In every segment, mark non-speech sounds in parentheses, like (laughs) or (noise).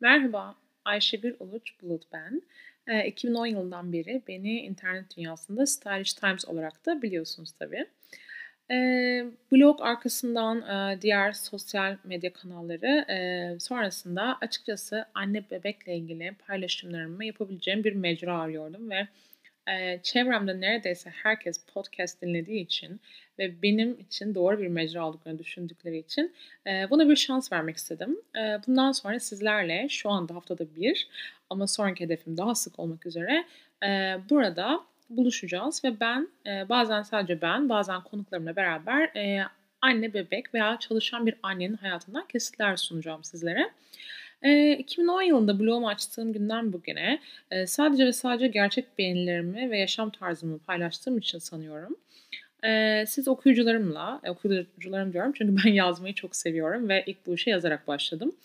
Merhaba, Ayşegül Uluç Bulut ben. Eee, 2010 yılından beri beni internet dünyasında Stylish Times olarak da biliyorsunuz tabii. Eee, blog arkasından, eee, diğer sosyal medya kanalları, eee, sonrasında açıkçası anne bebekle ilgili paylaşımlarımı yapabileceğim bir mecra arıyordum ve, çevremde neredeyse herkes podcast dinlediği için ve benim için doğru bir mecra olduklarını düşündükleri için, eee, buna bir şans vermek istedim. Bundan sonra sizlerle şu anda haftada bir ama sonraki hedefim daha sık olmak üzere, burada buluşacağız ve ben, bazen sadece ben, bazen konuklarımla beraber, anne, bebek veya çalışan bir annenin hayatından kesitler sunacağım sizlere. Eee, 2010 yılında blogumu açtığım günden bugüne, eee, sadece ve sadece gerçek beğenilerimi ve yaşam tarzımı paylaştığım için sanıyorum, eee, siz okuyucularımla, eee, okuyucularım diyorum çünkü ben (laughs) yazmayı çok seviyorum ve ilk bu işe yazarak başladım.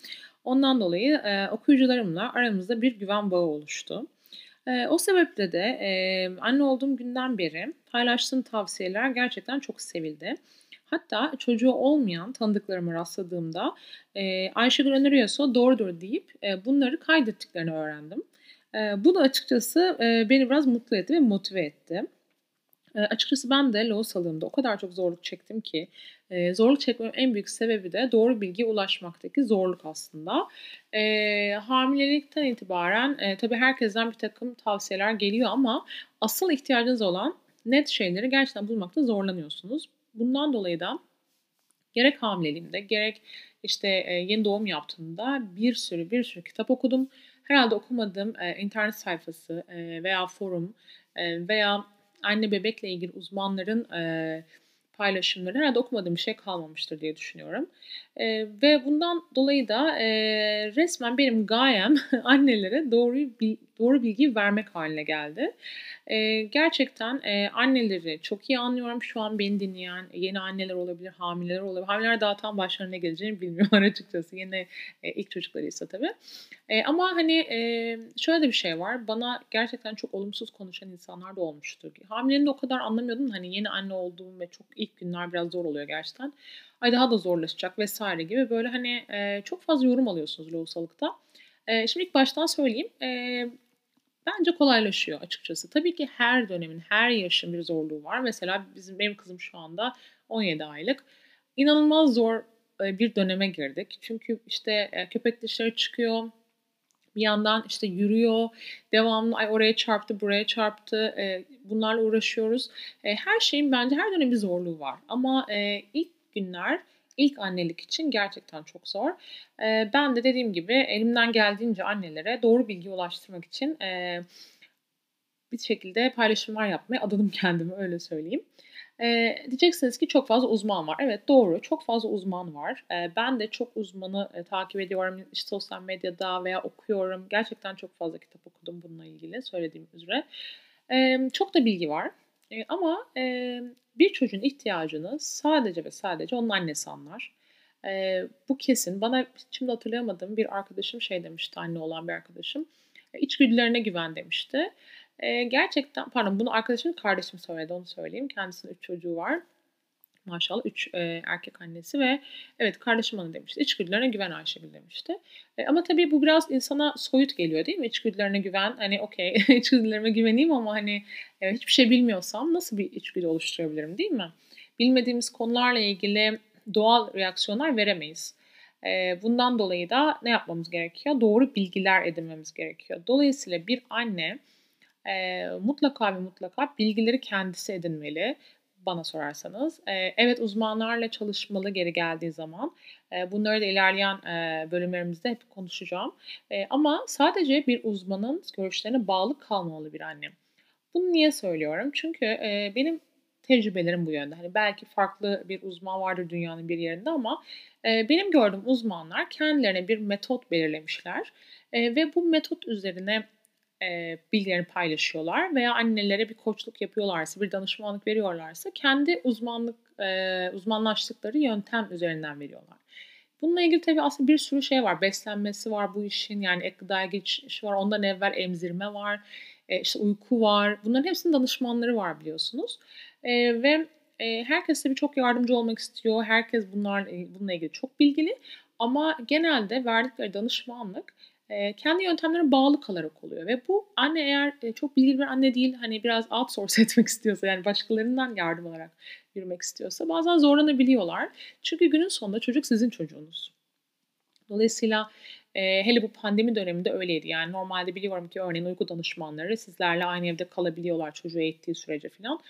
Ondan dolayı, eee, okuyucularımla aramızda bir güven bağı oluştu. Eee, o sebeple de, eee, anne olduğum günden beri paylaştığım tavsiyeler gerçekten çok sevildi. Hatta çocuğu olmayan tanıdıklarıma rastladığımda, eee, "Ayşegül öneriyorsa doğrudur." deyip, eee, bunları kaydettiklerini öğrendim. Eee, bu da açıkçası, eee, beni biraz mutlu etti ve motive etti. Eee, açıkçası ben de lohusalığımda o kadar çok zorluk çektim ki, eee, zorluk çekmemin en büyük sebebi de doğru bilgiye ulaşmaktaki zorluk aslında. Eee, hamilelikten itibaren, eee, tabii herkesten birtakım tavsiyeler geliyor ama asıl ihtiyacınız olan net şeyleri gerçekten bulmakta zorlanıyorsunuz. Bundan dolayı da gerek hamileliğimde gerek, işte, eee, yeni doğum yaptığımda bir sürü, bir sürü kitap okudum. Herhâlde okumadığım, eee, internet sayfası, eee, veya forum, veya anne bebekle ilgili uzmanların, paylaşımları herhâlde okumadığım bir şey kalmamıştır diye düşünüyorum. Eee, ve bundan dolayı da, eee, resmen benim gayem (laughs) annelere doğruyu bil doğru bilgiyi vermek hâline geldi. Eee, gerçekten, eee, anneleri çok iyi anlıyorum. Şu an beni dinleyen yeni anneler olabilir, hamileler olabilir. Hamileler daha tam başlarına geleceğini bilmiyorlar (laughs) açıkçası. Yeni, eee, ilk çocuklarıysa tabii. Eee, ama, hani, eee, şöyle de bir şey var. Bana gerçekten çok olumsuz konuşan insanlar da olmuştur. Hamileliğimde o kadar anlamıyordum hani, yeni anne olduğum ve çok ilk günler biraz zor oluyor gerçekten. Ay, daha da zorlaşacak vs. gibi böyle, hani, eee, çok fazla yorum alıyorsunuz lohusalıkta. Eee, şimdi ilk baştan söyleyeyim, eee, bence kolaylaşıyor açıkçası. Tabii ki her dönemin, her yaşın bir zorluğu var. Mesela bizim benim kızım şu anda 17 aylık. İnanılmaz zor, eee, bir döneme girdik. Çünkü, işte, eee, köpek dışarı çıkıyor, bir yandan, işte, yürüyor, devamlı ay oraya çarptı, buraya çarptı, eee, bunlarla uğraşıyoruz. Her şeyin bence her dönemin bir zorluğu var ama, eee, günler, ilk annelik için gerçekten çok zor. Ben de dediğim gibi elimden geldiğince annelere doğru bilgiye ulaştırmak için, bir şekilde paylaşımlar yapmaya adadım (laughs) kendimi, öyle söyleyeyim. Diyeceksiniz ki çok fazla uzman var. Evet, doğru, çok fazla uzman var. Ben de çok uzmanı, eee, takip ediyorum. İşte, sosyal medyada veya okuyorum. Gerçekten çok fazla kitap okudum bununla ilgili söylediğim üzere. Çok da bilgi var, ama, eee, bir çocuğun ihtiyacını sadece ve sadece onun annesi anlar. Eee, bu kesin. Bana şimdi hatırlayamadığım bir arkadaşım şey demişti, anne olan bir arkadaşım, "İçgüdülerine güven." demişti. Eee, gerçekten Pardon, bunu arkadaşımın kardeşim söyledi, onu söyleyeyim. Kendisinin 3 çocuğu var. Maşallah 3, eee, erkek annesi ve evet, kardeşim bana demişti, "İçgüdülerine güven Ayşegül." demişti. Eee, ama tabii bu biraz insana soyut geliyor, değil mi? İçgüdülerine güven, hani, okay, (laughs) içgüdülerime güveneyim ama, hani, eee, hiçbir şey bilmiyorsam nasıl bir içgüdü oluşturabilirim, değil mi? Bilmediğimiz konularla ilgili doğal reaksiyonlar veremeyiz. Eee, bundan dolayı da ne yapmamız gerekiyor? Doğru bilgiler edinmemiz gerekiyor. Dolayısıyla bir anne, eee, mutlaka ve mutlaka bilgileri kendisi edinmeli bana sorarsanız. Evet, uzmanlarla çalışmalı geri geldiği zaman. Bunları da ilerleyen, bölümlerimizde hep konuşacağım. Ama sadece bir uzmanın görüşlerine bağlı kalmamalı bir anne. Bunu niye söylüyorum? Çünkü, benim tecrübelerim bu yönde. Hani, belki farklı bir uzman vardır dünyanın bir yerinde ama, benim gördüğüm uzmanlar kendilerine bir metot belirlemişler, ve bu metot üzerine, eee, bilgilerini paylaşıyorlar veya annelere bir koçluk yapıyorlarsa, bir danışmanlık veriyorlarsa kendi uzmanlık, eee, uzmanlaştıkları yöntem üzerinden veriyorlar. Bununla ilgili tabii aslında bir sürü şey var. Beslenmesi var bu işin, yani ek gıdaya geçiş var, ondan evvel emzirme var, eee, işte, uyku var. Bunların hepsinin danışmanları var biliyorsunuz, ve, herkes tabii çok yardımcı olmak istiyor. Herkes bunlarla il bununla ilgili çok bilgili ama genelde verdikleri danışmanlık, eee, kendi yöntemlerine bağlı kalarak oluyor ve bu anne eğer, eee, çok bilgili bir anne değil, hani, biraz outsource (laughs) etmek istiyorsa, yani, başkalarından yardım alarak yürümek istiyorsa bazen zorlanabiliyorlar. Çünkü günün sonunda çocuk sizin çocuğunuz. Dolayısıyla, eee, hele bu pandemi döneminde öyleydi. Yani, normalde biliyorum ki örneğin uyku danışmanları sizlerle aynı evde kalabiliyorlar çocuğu eğittiği sürece filan.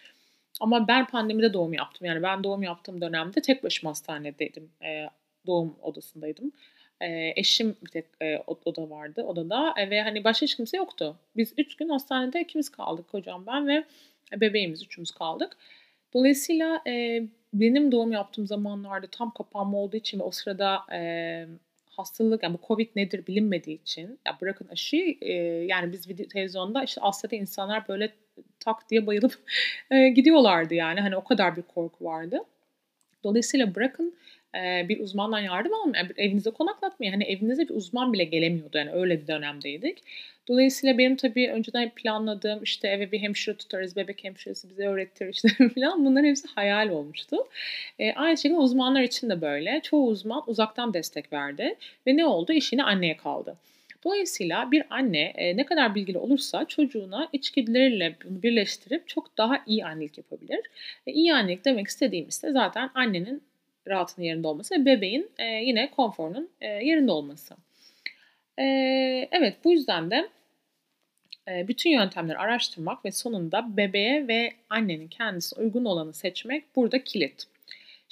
Ama ben pandemide doğum yaptım. Yani, ben doğum yaptığım dönemde tek başıma hastanedeydim. Eee, doğum odasındaydım. Eee, eşim bir tek, o oda vardı odada, eee, ve, hani, başka hiç kimse yoktu. Biz 3 gün hastanede ikimiz kaldık, kocam, ben ve bebeğimiz, üçümüz kaldık. Dolayısıyla, eee, benim doğum yaptığım zamanlarda tam kapanma olduğu için ve o sırada, eee, hastalık, yani, bu COVID nedir bilinmediği için, ya, bırakın aşıyı, eee, yani, biz video televizyonda, işte, Asya'da insanlar böyle tak diye bayılıp, eee, (laughs) gidiyorlardı, yani. Hani, o kadar bir korku vardı. Dolayısıyla bırakın, eee, bir uzmandan yardım almayı, evinize konaklatmayı, hani, evinize bir uzman bile gelemiyordu. Yani, öyle bir dönemdeydik. Dolayısıyla benim tabii önceden planladığım, işte, eve bir hemşire tutarız, bebek hemşiresi bize öğretir, işte, (laughs) filan bunların hepsi hayal olmuştu. Eee, aynı şekilde uzmanlar için de böyle. Çoğu uzman uzaktan destek verdi ve ne oldu? İş anneye kaldı. Dolayısıyla bir anne, eee, ne kadar bilgili olursa çocuğuna içgüdüleriyle birleştirip çok daha iyi annelik yapabilir. E, iyi annelik demek istediğimiz de zaten annenin rahatının yerinde olması ve bebeğin, eee, yine konforunun, eee, yerinde olması. Eee, evet, bu yüzden de, eee, bütün yöntemleri araştırmak ve sonunda bebeğe ve annenin kendisine uygun olanı seçmek burada kilit.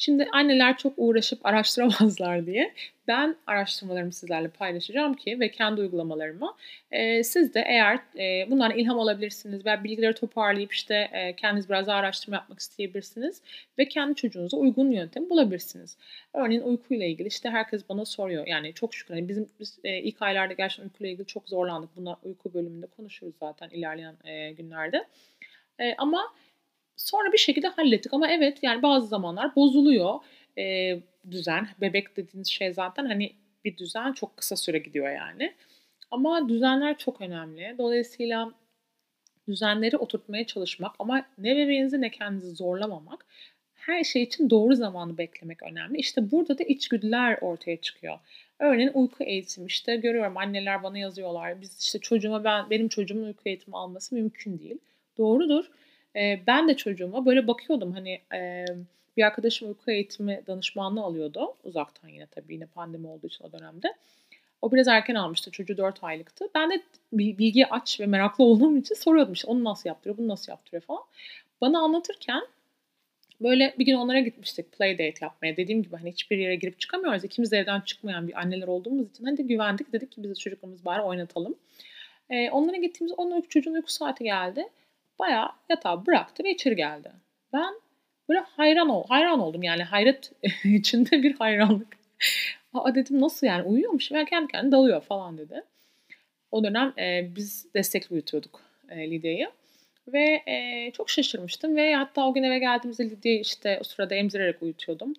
Şimdi anneler çok uğraşıp araştıramazlar (laughs) diye ben araştırmalarımı sizlerle paylaşacağım ki ve kendi uygulamalarımı, eee, siz de eğer, eee, bunlardan ilham alabilirsiniz veya bilgileri toparlayıp, işte, eee, kendiniz biraz daha araştırma yapmak isteyebilirsiniz ve kendi çocuğunuza uygun yöntemi bulabilirsiniz. Örneğin uykuyla ilgili, işte, herkes bana soruyor. Yani, çok şükür, hani, bizim biz, eee, ilk aylarda gerçekten uykuyla ilgili çok zorlandık. Bunu uyku bölümünde konuşuruz zaten ilerleyen, eee, günlerde. Eee, ama sonra bir şekilde hallettik ama evet, yani, bazı zamanlar bozuluyor, eee, düzen. Bebek dediğiniz şey zaten, hani, bir düzen çok kısa süre gidiyor, yani. Ama düzenler çok önemli. Dolayısıyla düzenleri oturtmaya çalışmak ama ne bebeğinizi ne kendinizi zorlamamak, her şey için doğru zamanı beklemek önemli. İşte, burada da içgüdüler ortaya çıkıyor. Örneğin uyku eğitimi, işte, görüyorum anneler bana yazıyorlar. Biz, işte, çocuğuma ben benim çocuğumun uyku eğitimi alması mümkün değil. Doğrudur. Eee, ben de çocuğuma böyle bakıyordum, hani, emm, bir arkadaşım uyku eğitimi danışmanlığı alıyordu. Uzaktan yine tabii, yine pandemi olduğu için o dönemde. O biraz erken almıştı. Çocuğu 4 aylıktı. Ben de bi bilgiye aç ve meraklı (laughs) olduğum için soruyordum, işte, onu nasıl yaptırıyor, bunu nasıl yaptırıyor falan. Bana anlatırken böyle bir gün onlara gitmiştik playdate yapmaya. Dediğim gibi, hani, hiçbir yere girip çıkamıyoruz. İkimiz de evden çıkmayan bir anneler olduğumuz için, hadi güvendik. Dedik ki biz de çocuklarımızı bari oynatalım. Eee, onlara gittiğimizde onun çocuğun uyku saati geldi. Bayağı yatağı bıraktı ve içeri geldi. Ben böyle hayran ol hayran oldum, yani, hayret (laughs) içinde bir hayranlık. "A!" dedim, "Nasıl yani uyuyormuş ve kendi kendine dalıyor." falan dedi. O dönem, eee, biz destekli uyutuyorduk, eee, Lidya'yı ve, eee, çok şaşırmıştım ve hatta o gün eve geldiğimizde Lidya'yı, işte, o sırada emzirerek uyutuyordum.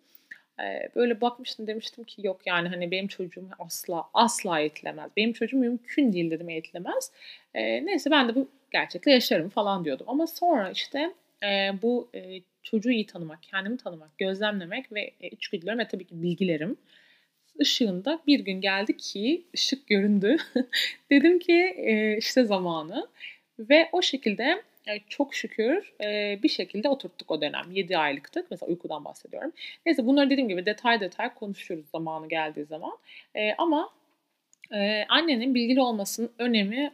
Eee, böyle bakmıştım, demiştim ki "Yok, yani, hani, benim çocuğum asla, asla eğitilemez. Benim çocuğum mümkün değil." dedim, "Eğitilemez." Eee, neyse ben de bu gerçekle yaşarım falan diyordum ama sonra, işte, eee, bu, eee, çocuğu iyi tanımak, kendimi tanımak, gözlemlemek ve, eee, içgüdülerim ve tabii ki bilgilerim ışığında bir gün geldi ki ışık göründü. (laughs) Dedim ki, eee, işte zamanı ve o şekilde, eee, çok şükür, eee, bir şekilde oturttuk o dönem. 7 aylıktık. Mesela uykudan bahsediyorum. Neyse bunları dediğim gibi detay detay konuşuruz zamanı geldiği zaman. Eee, ama, eee, annenin bilgili olmasının önemi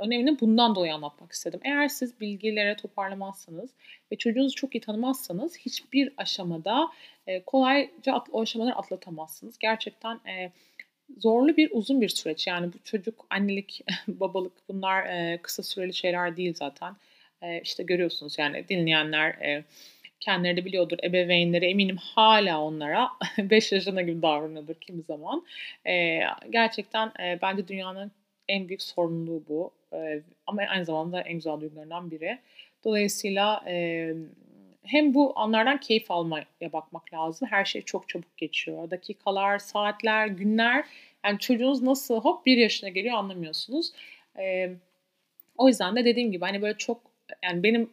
önemini bundan dolayı anlatmak istedim. Eğer siz bilgileri toparlamazsanız ve çocuğunuzu çok iyi tanımazsanız hiçbir aşamada, eee, kolayca at o aşamaları atlatamazsınız. Gerçekten, eee, zorlu bir, uzun bir süreç. Yani bu çocuk, annelik, (laughs) babalık bunlar, eee, kısa süreli şeyler değil zaten. Eee, işte, görüyorsunuz yani dinleyenler, eee, kendileri de biliyordur. Ebeveynleri eminim hâlâ onlara (laughs) 5 yaşında gibi davranıyordur kimi zaman. Eee, gerçekten, eee, bence dünyanın en büyük sorumluluğu bu. Eee, ama aynı zamanda en güzel duygularından biri. Dolayısıyla, emm, hem bu anlardan keyif almaya bakmak lazım. Her şey çok çabuk geçiyor. Dakikalar, saatler, günler, yani çocuğunuz nasıl hop 1 yaşına geliyor anlamıyorsunuz. Emm, o yüzden de dediğim gibi, hani, böyle çok, yani, benim,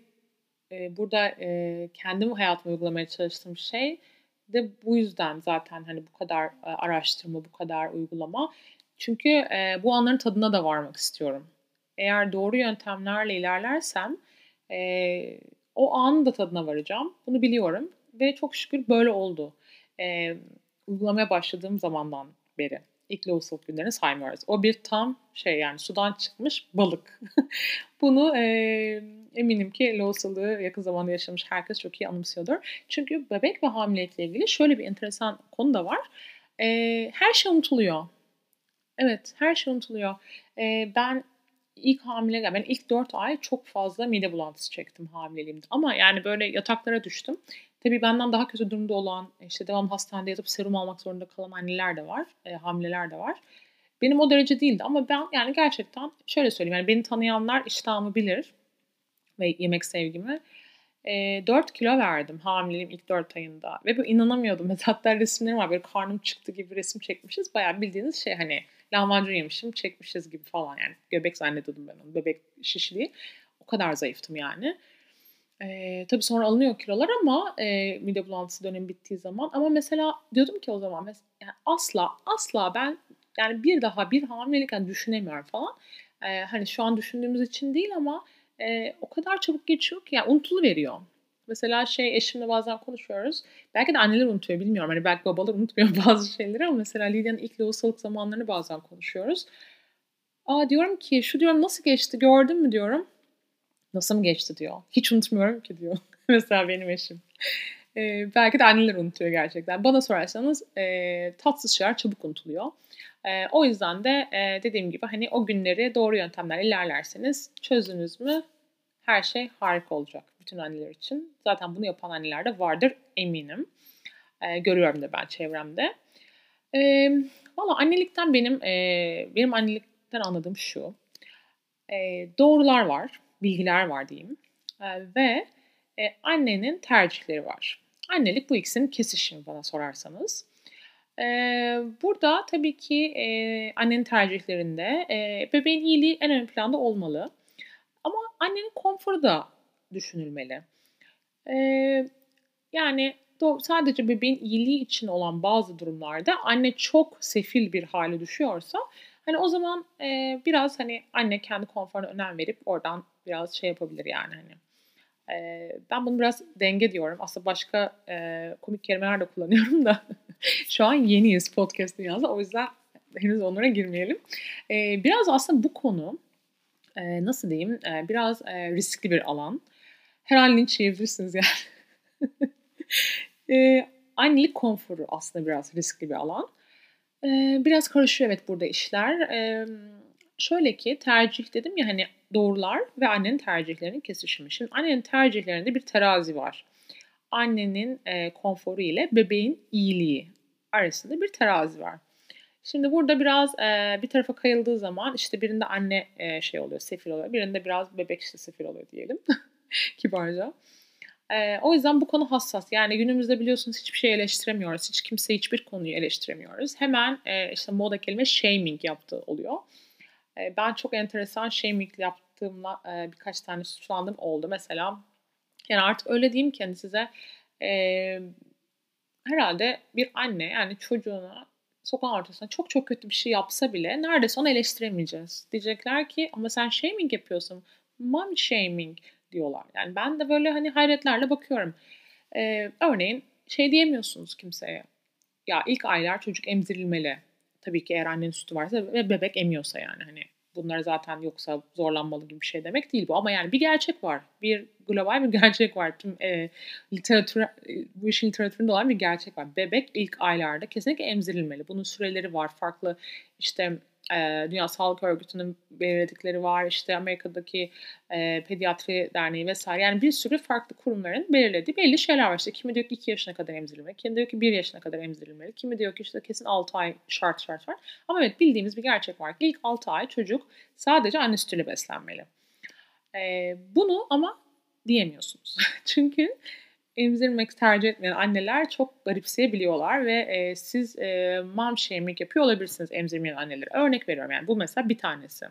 eee, burada, eee, kendim hayatıma uygulamaya çalıştığım şey de bu yüzden zaten, hani, bu kadar, eee, araştırma, bu kadar uygulama. Çünkü e, bu anların tadına da varmak istiyorum. Eğer doğru yöntemlerle ilerlersem e, o anın da tadına varacağım. Bunu biliyorum ve çok şükür böyle oldu. E, uygulamaya başladığım zamandan beri. İlk lohusalık günlerini saymıyoruz. O bir tam şey yani sudan çıkmış balık. (laughs) Bunu e, eminim ki lohusalığı yakın zamanda yaşamış herkes çok iyi anımsıyordur. Çünkü bebek ve hamilelikle ilgili şöyle bir enteresan konu da var. E, her şey unutuluyor. Evet her şey unutuluyor. E, ben ilk hamile, ben ilk 4 ay çok fazla mide bulantısı çektim hamileliğimde. Ama yani böyle yataklara düştüm. Tabii benden daha kötü durumda olan, işte devam hastanede yatıp serum almak zorunda kalan anneler de var, e, hamileler de var. Benim o derece değildi ama ben yani gerçekten şöyle söyleyeyim yani beni tanıyanlar iştahımı bilir ve yemek sevgimi. E, 4 kilo verdim hamileliğim ilk 4 ayında ve böyle inanamıyordum. (laughs) Mesela hatta resimlerim var böyle karnım çıktı gibi resim çekmişiz. Bayağı bildiğiniz şey hani lahmacun yemişim çekmişiz gibi falan yani göbek zannediyordum ben onu bebek şişliği. O kadar zayıftım yani. Ee, tabii sonra alınıyor kilolar ama e, mide bulantısı dönemi bittiği zaman. Ama mesela diyordum ki o zaman mesela, yani asla asla ben yani bir daha bir hamilelik yani düşünemiyorum falan. Ee, hani şu an düşündüğümüz için değil ama e, o kadar çabuk geçiyor ki yani unutulu veriyor. Mesela şey eşimle bazen konuşuyoruz. Belki de anneler unutuyor bilmiyorum. Hani belki babalar unutmuyor (laughs) bazı şeyleri ama mesela Lilya'nın ilk lohusalık zamanlarını bazen konuşuyoruz. Aa diyorum ki şu diyorum nasıl geçti gördün mü diyorum. Nasıl mı geçti diyor. (laughs) Hiç unutmuyorum ki diyor. (laughs) mesela benim eşim. Ee, belki de anneler unutuyor gerçekten. Bana sorarsanız e, tatsız şeyler çabuk unutuluyor. E, o yüzden de e, dediğim gibi hani o günleri doğru yöntemler ilerlerseniz çözdünüz mü her şey harika olacak bütün anneler için. Zaten bunu yapan anneler de vardır eminim. E, görüyorum da ben çevremde. E, Valla annelikten benim e, benim annelikten anladığım şu. E, doğrular var, bilgiler var diyeyim. E, ve e, annenin tercihleri var. Annelik bu ikisinin kesişimi bana sorarsanız. E, burada tabii ki e, annenin tercihlerinde e, bebeğin iyiliği en ön planda olmalı. Ama annenin konforu da düşünülmeli. Ee, yani sadece bebeğin iyiliği için olan bazı durumlarda anne çok sefil bir hale düşüyorsa hani o zaman e, biraz hani anne kendi konforuna önem verip oradan biraz şey yapabilir yani hani. E, ben bunu biraz denge diyorum. Aslında başka e, komik kelimeler de kullanıyorum da (laughs) şu an yeniyiz podcast dünyasında o yüzden henüz onlara girmeyelim. E, biraz aslında bu konu e, nasıl diyeyim e, biraz e, riskli bir alan. Her an linç yiyebilirsiniz yani. (laughs) e, annelik konforu aslında biraz riskli bir alan. E, biraz karışıyor evet burada işler. E, şöyle ki tercih dedim ya hani doğrular ve annenin tercihlerinin kesişimi. Şimdi annenin tercihlerinde bir terazi var. Annenin e, konforu ile bebeğin iyiliği arasında bir terazi var. Şimdi burada biraz e, bir tarafa kayıldığı zaman işte birinde anne e, şey oluyor, sefil oluyor. Birinde biraz bebek işte sefil oluyor diyelim. (laughs) (laughs) Kibarca. E, o yüzden bu konu hassas. Yani günümüzde biliyorsunuz hiçbir şey eleştiremiyoruz. Hiç kimse hiçbir konuyu eleştiremiyoruz. Hemen e, işte moda kelime shaming yaptığı oluyor. E, ben çok enteresan shaming yaptığımla e, birkaç tane suçlandım oldu. Mesela yani artık öyle diyeyim ki hani size e, herhalde bir anne yani çocuğuna sokağın ortasında çok çok kötü bir şey yapsa bile neredeyse onu eleştiremeyeceğiz. Diyecekler ki ama sen shaming yapıyorsun. Mom shaming diyorlar. Yani ben de böyle hani hayretlerle bakıyorum. Ee, örneğin şey diyemiyorsunuz kimseye. Ya ilk aylar çocuk emzirilmeli. Tabii ki eğer annenin sütü varsa ve bebek emiyorsa yani hani bunlar zaten yoksa zorlanmalı gibi bir şey demek değil bu. Ama yani bir gerçek var. Bir global bir (laughs) gerçek var. Tüm e, literatür, e, bu işin literatüründe olan bir gerçek var. Bebek ilk aylarda kesinlikle emzirilmeli. Bunun süreleri var. Farklı işte e, Dünya Sağlık Örgütü'nün belirledikleri var. İşte Amerika'daki e, Pediatri Derneği vesaire. Yani bir sürü farklı kurumların belirlediği belli şeyler var. İşte kimi diyor ki 2 yaşına kadar emzirilmeli. Kimi diyor ki 1 yaşına kadar emzirilmeli. Kimi diyor ki işte kesin 6 ay şart şart var. Ama evet bildiğimiz bir gerçek var ki ilk 6 ay çocuk sadece anne sütüyle beslenmeli. E, bunu ama diyemiyorsunuz. (laughs) Çünkü emzirmek tercih etmeyen anneler çok garipseyebiliyorlar ve e, siz e, mom shaming yapıyor olabilirsiniz emzirmeyen anneleri. Örnek veriyorum yani bu mesela bir tanesi.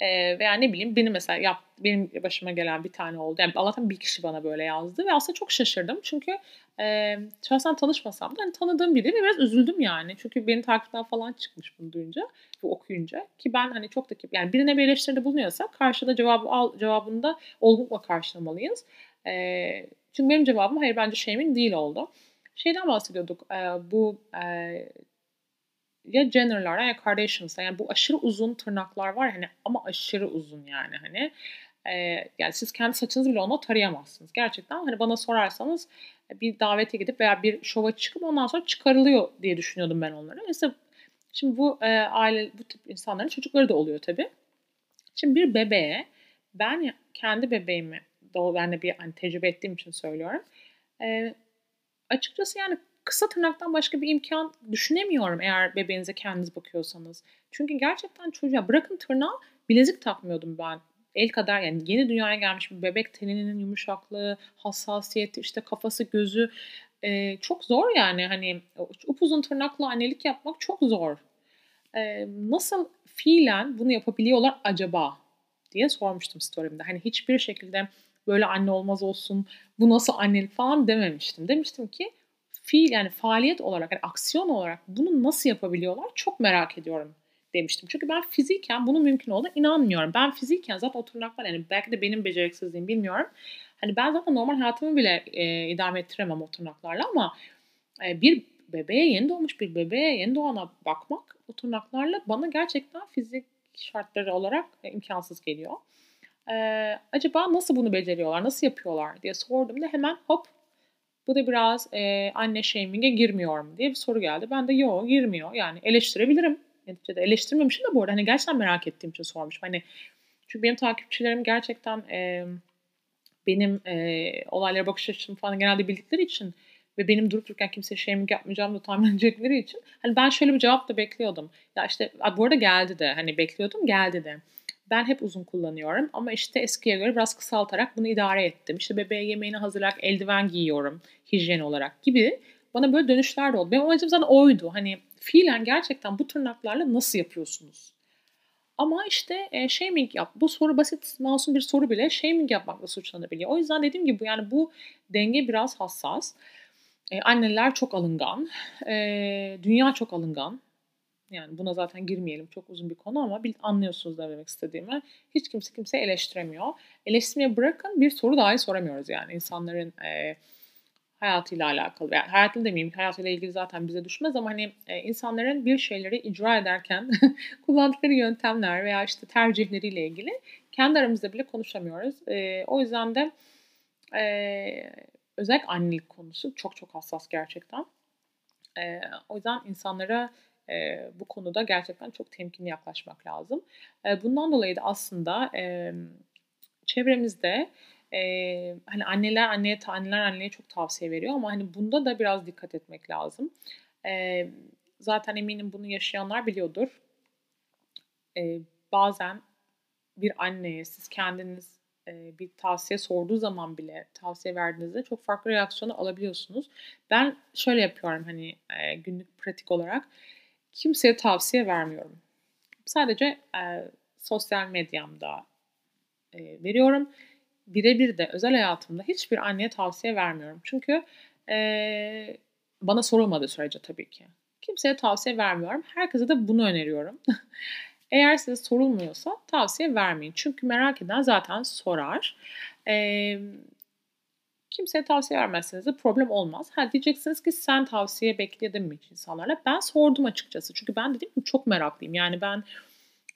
Eee, veya ne bileyim benim mesela yap benim başıma gelen bir tane oldu. Yani Allah'tan bir kişi bana böyle yazdı ve aslında çok şaşırdım. Çünkü, emm, şahsen tanışmasam da hani tanıdığım biri ve biraz üzüldüm yani. Çünkü beni takipten falan çıkmış bunu duyunca ve okuyunca ki ben hani çok da yani birine bir eleştiride bulunuyorsak karşıda cevabı al cevabını da olgunlukla karşılamalıyız. Eee, çünkü benim cevabım hayır bence shaming değil oldu. Şeyden bahsediyorduk, eee, bu, eee, ya Jenner'lardan ya Kardashians'tan yani bu aşırı uzun tırnaklar var hani ama aşırı uzun yani hani. Eee, yani siz kendi saçınızı bile onunla tarayamazsınız. Gerçekten hani bana sorarsanız bir davete gidip veya bir şova çıkıp ondan sonra çıkarılıyor diye düşünüyordum ben onları. Mesela şimdi bu, eee, aile bu tip insanların çocukları da oluyor tabii. Şimdi bir bebeğe ben kendi bebeğimi doğ ben de bir hani tecrübe ettiğim için söylüyorum. Eee, açıkçası yani kısa tırnaktan başka bir imkan düşünemiyorum eğer bebeğinize kendiniz bakıyorsanız. Çünkü gerçekten çocuğa bırakın tırnağı bilezik takmıyordum ben. El kadar yani yeni dünyaya gelmiş bir bebek teninin yumuşaklığı, hassasiyeti, işte kafası, gözü eee, çok zor yani hani upuzun tırnakla annelik yapmak çok zor. Eee, nasıl fiilen bunu yapabiliyorlar acaba diye sormuştum story'imde. Hani hiçbir şekilde böyle anne olmaz olsun, bu nasıl annelik falan dememiştim. Demiştim ki fiil yani faaliyet olarak, yani aksiyon olarak bunu nasıl yapabiliyorlar çok merak ediyorum demiştim. Çünkü ben fiziken bunun mümkün olduğuna inanmıyorum. Ben fiziken zaten o yani belki de benim beceriksizliğim bilmiyorum. Hani ben zaten normal hayatımı bile e, idame ettiremem o tırnaklarla ama e, bir bebeğe yeni doğmuş bir bebeğe yeni doğana bakmak o tırnaklarla bana gerçekten fizik şartları olarak e, imkansız geliyor. Ee, acaba nasıl bunu beceriyorlar, nasıl yapıyorlar diye sorduğumda hemen hop bu da biraz e, anne shaming'e girmiyor mu diye bir soru geldi. Ben de yok girmiyor. Yani eleştirebilirim. Neticede eleştirmemişim de bu arada hani gerçekten merak ettiğim için sormuşum. Hani çünkü benim takipçilerim gerçekten e, benim e, olaylara bakış açımı falan genelde bildikleri için ve benim durup dururken kimseye shaming yapmayacağımı da tahmin (laughs) edecekleri için hani ben şöyle bir cevap da bekliyordum. Ya işte bu arada geldi de hani bekliyordum geldi de. Ben hep uzun kullanıyorum ama işte eskiye göre biraz kısaltarak bunu idare ettim. İşte bebeğe yemeğini hazırlayarak eldiven giyiyorum hijyen olarak gibi bana böyle dönüşler de oldu. Benim amacım zaten oydu. Hani fiilen gerçekten bu tırnaklarla nasıl yapıyorsunuz? Ama işte e, shaming yap. Bu soru basit, masum bir soru bile shaming yapmakla suçlanabiliyor. O yüzden dediğim gibi yani bu denge biraz hassas. E, anneler çok alıngan. E, dünya çok alıngan. Yani buna zaten girmeyelim. Çok uzun bir konu ama anlıyorsunuz ne demek istediğimi. Hiç kimse kimse eleştiremiyor. Eleştirmeye bırakın bir soru dahi soramıyoruz yani. insanların e, hayatıyla alakalı. Yani hayatıyla demeyeyim, hayatıyla ilgili zaten bize düşmez ama hani e, insanların bir şeyleri icra ederken (laughs) kullandıkları yöntemler veya işte tercihleriyle ilgili kendi aramızda bile konuşamıyoruz. E, o yüzden de e, özellikle annelik konusu çok çok hassas gerçekten. E, o yüzden insanlara e, bu konuda gerçekten çok temkinli yaklaşmak lazım. E, bundan dolayı da aslında e, çevremizde e, hani anneler anneye anneler anneye çok tavsiye veriyor ama hani bunda da biraz dikkat etmek lazım. E, zaten eminim bunu yaşayanlar biliyordur. E, bazen bir anneye siz kendiniz e, bir tavsiye sorduğu zaman bile tavsiye verdiğinizde çok farklı reaksiyonu alabiliyorsunuz. Ben şöyle yapıyorum hani e, günlük pratik olarak kimseye tavsiye vermiyorum. Sadece e, sosyal medyamda e, veriyorum. Birebir de özel hayatımda hiçbir anneye tavsiye vermiyorum. Çünkü e, bana sorulmadığı sürece tabii ki. Kimseye tavsiye vermiyorum. Herkese de bunu öneriyorum. (laughs) Eğer size sorulmuyorsa tavsiye vermeyin. Çünkü merak eden zaten sorar. Ee, kimseye tavsiye vermezseniz de problem olmaz. Ha diyeceksiniz ki sen tavsiye bekledin mi insanlarla? Ben sordum açıkçası. Çünkü ben dedim ki çok meraklıyım. Yani ben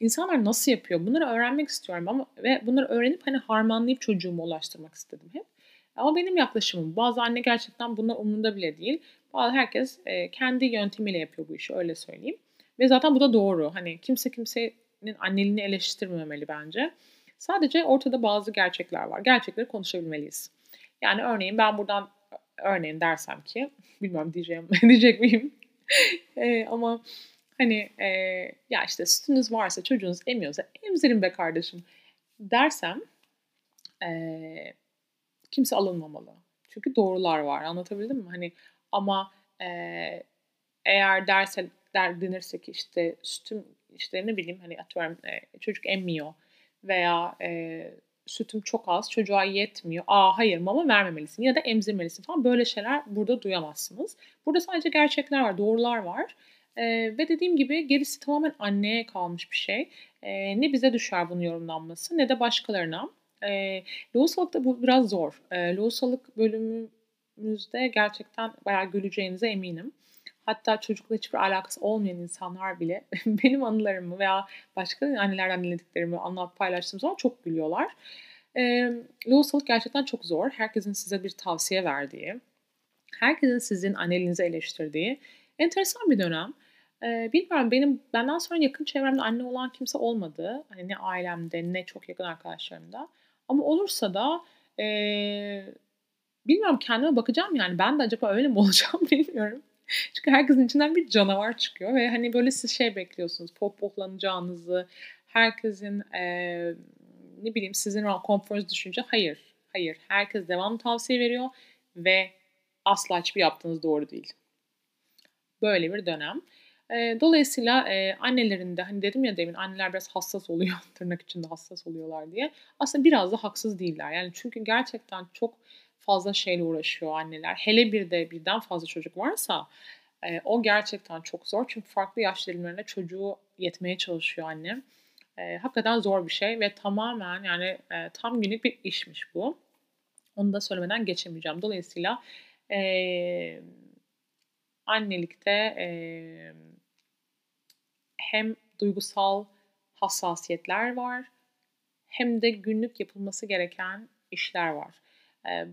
insanlar nasıl yapıyor? Bunları öğrenmek istiyorum ama ve bunları öğrenip hani harmanlayıp çocuğuma ulaştırmak istedim hep. Ama benim yaklaşımım. Bazı anne gerçekten bunlar umurunda bile değil. Bazı herkes e, kendi yöntemiyle yapıyor bu işi öyle söyleyeyim. Ve zaten bu da doğru. Hani kimse kimsenin anneliğini eleştirmemeli bence. Sadece ortada bazı gerçekler var. Gerçekleri konuşabilmeliyiz. Yani örneğin ben buradan örneğin dersem ki (laughs) bilmiyorum diyeceğim (laughs) diyecek miyim? (laughs) e, ama hani e, ya işte sütünüz varsa çocuğunuz emiyorsa emzirin be kardeşim dersem e, kimse alınmamalı. Çünkü doğrular var. Anlatabildim mi? Hani ama e, eğer derse der denirse ki işte sütüm işte ne bileyim hani atıyorum e, çocuk emmiyor veya e, sütüm çok az, çocuğa yetmiyor. Aa hayır mama vermemelisin ya da emzirmelisin falan böyle şeyler burada duyamazsınız. Burada sadece gerçekler var, doğrular var. Ee, ve dediğim gibi gerisi tamamen anneye kalmış bir şey. Ee, ne bize düşer bunun yorumlanması ne de başkalarına. Ee, lohusalıkta bu biraz zor. Ee, lohusalık bölümümüzde gerçekten bayağı güleceğinize eminim. Hatta çocukla hiçbir alakası olmayan insanlar bile (laughs) benim anılarımı veya başka annelerden dinlediklerimi anlat paylaştığım zaman çok gülüyorlar. E, lohusalık gerçekten çok zor. Herkesin size bir tavsiye verdiği, herkesin sizin anneliğinizi eleştirdiği enteresan bir dönem. E, bilmiyorum benim benden sonra yakın çevremde anne olan kimse olmadı. Hani ne ailemde ne çok yakın arkadaşlarımda. Ama olursa da e, bilmiyorum kendime bakacağım yani ben de acaba öyle mi (laughs) olacağım bilmiyorum. (laughs) Çünkü herkesin içinden bir canavar çıkıyor ve hani böyle siz şey bekliyorsunuz. Pohpohlanacağınızı, herkesin e, ne bileyim sizin konforunuzu düşünce hayır. Hayır. Herkes devam tavsiye veriyor ve asla hiçbir yaptığınız doğru değil. Böyle bir dönem. Dolayısıyla e, annelerin de hani dedim ya demin anneler biraz hassas oluyor (laughs) tırnak içinde hassas oluyorlar diye. Aslında biraz da haksız değiller. Yani çünkü gerçekten çok fazla şeyle uğraşıyor anneler. Hele bir de birden fazla çocuk varsa e, o gerçekten çok zor. Çünkü farklı yaş dilimlerinde çocuğu yetmeye çalışıyor anne. E, hakikaten zor bir şey ve tamamen yani e, tam günlük bir işmiş bu. Onu da söylemeden geçemeyeceğim. Dolayısıyla e, annelikte e, hem duygusal hassasiyetler var hem de günlük yapılması gereken işler var.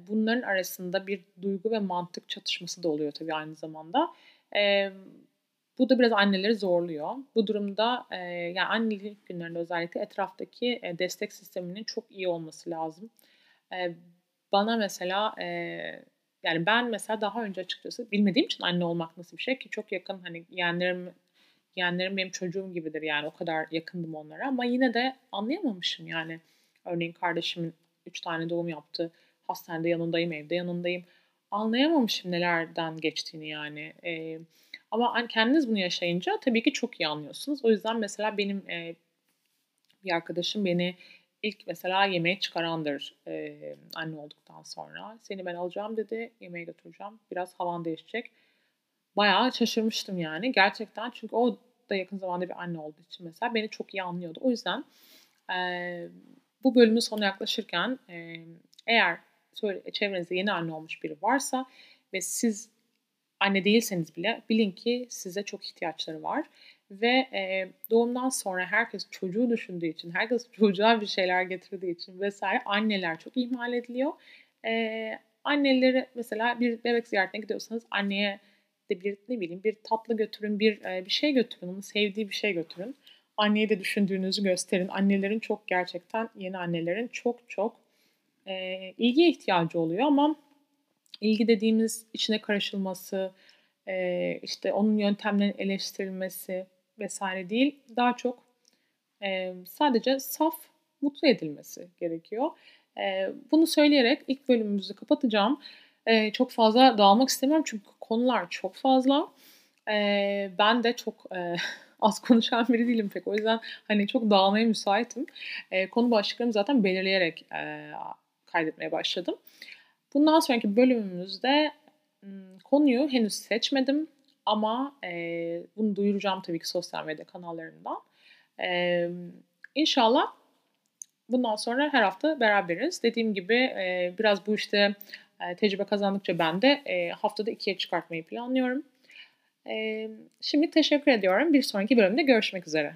Bunların arasında bir duygu ve mantık çatışması da oluyor tabii aynı zamanda. Bu da biraz anneleri zorluyor. Bu durumda yani annelik günlerinde özellikle etraftaki destek sisteminin çok iyi olması lazım. Bana mesela yani ben mesela daha önce açıkçası bilmediğim için anne olmak nasıl bir şey ki çok yakın hani yeğenlerim yeğenlerim benim çocuğum gibidir yani o kadar yakındım onlara ama yine de anlayamamışım yani. Örneğin kardeşimin 3 tane doğum yaptı hastanede yanındayım, evde yanındayım. Anlayamamışım nelerden geçtiğini yani. E, ama kendiniz bunu yaşayınca tabii ki çok iyi anlıyorsunuz. O yüzden mesela benim e, bir arkadaşım beni ilk mesela yemeğe çıkarandır e, anne olduktan sonra. Seni ben alacağım dedi, yemeğe götüreceğim. Biraz havan değişecek. Bayağı şaşırmıştım yani. Gerçekten çünkü o da yakın zamanda bir anne olduğu için mesela beni çok iyi anlıyordu. O yüzden e, bu bölümün sonu yaklaşırken e, eğer çevrenizde yeni anne olmuş biri varsa ve siz anne değilseniz bile bilin ki size çok ihtiyaçları var. Ve e, doğumdan sonra herkes çocuğu düşündüğü için, herkes (laughs) çocuğa bir şeyler getirdiği için vesaire anneler çok ihmal ediliyor. E, anneleri mesela bir bebek ziyaretine gidiyorsanız anneye de bir ne bileyim bir tatlı götürün, bir e, bir şey götürün, onu sevdiği bir şey götürün. Anneye de düşündüğünüzü gösterin. Annelerin çok gerçekten yeni annelerin çok çok e, ilgiye ihtiyacı oluyor ama ilgi dediğimiz içine karışılması, e, işte onun yöntemlerin eleştirilmesi vesaire değil. Daha çok e, sadece saf mutlu edilmesi gerekiyor. E, bunu söyleyerek ilk bölümümüzü kapatacağım. E, çok fazla dağılmak istemiyorum çünkü konular çok fazla. E, ben de çok e, (laughs) az konuşan biri değilim pek. O yüzden hani çok dağılmaya müsaitim. E, konu başlıklarımı zaten belirleyerek e, kaydetmeye başladım. Bundan sonraki bölümümüzde konuyu henüz seçmedim ama e, bunu duyuracağım tabii ki sosyal medya kanallarından. E, inşallah bundan sonra her hafta beraberiz. Dediğim gibi e, biraz bu işte e, tecrübe kazandıkça ben de e, haftada ikiye çıkartmayı planlıyorum. E, şimdi teşekkür ediyorum. Bir sonraki bölümde görüşmek üzere.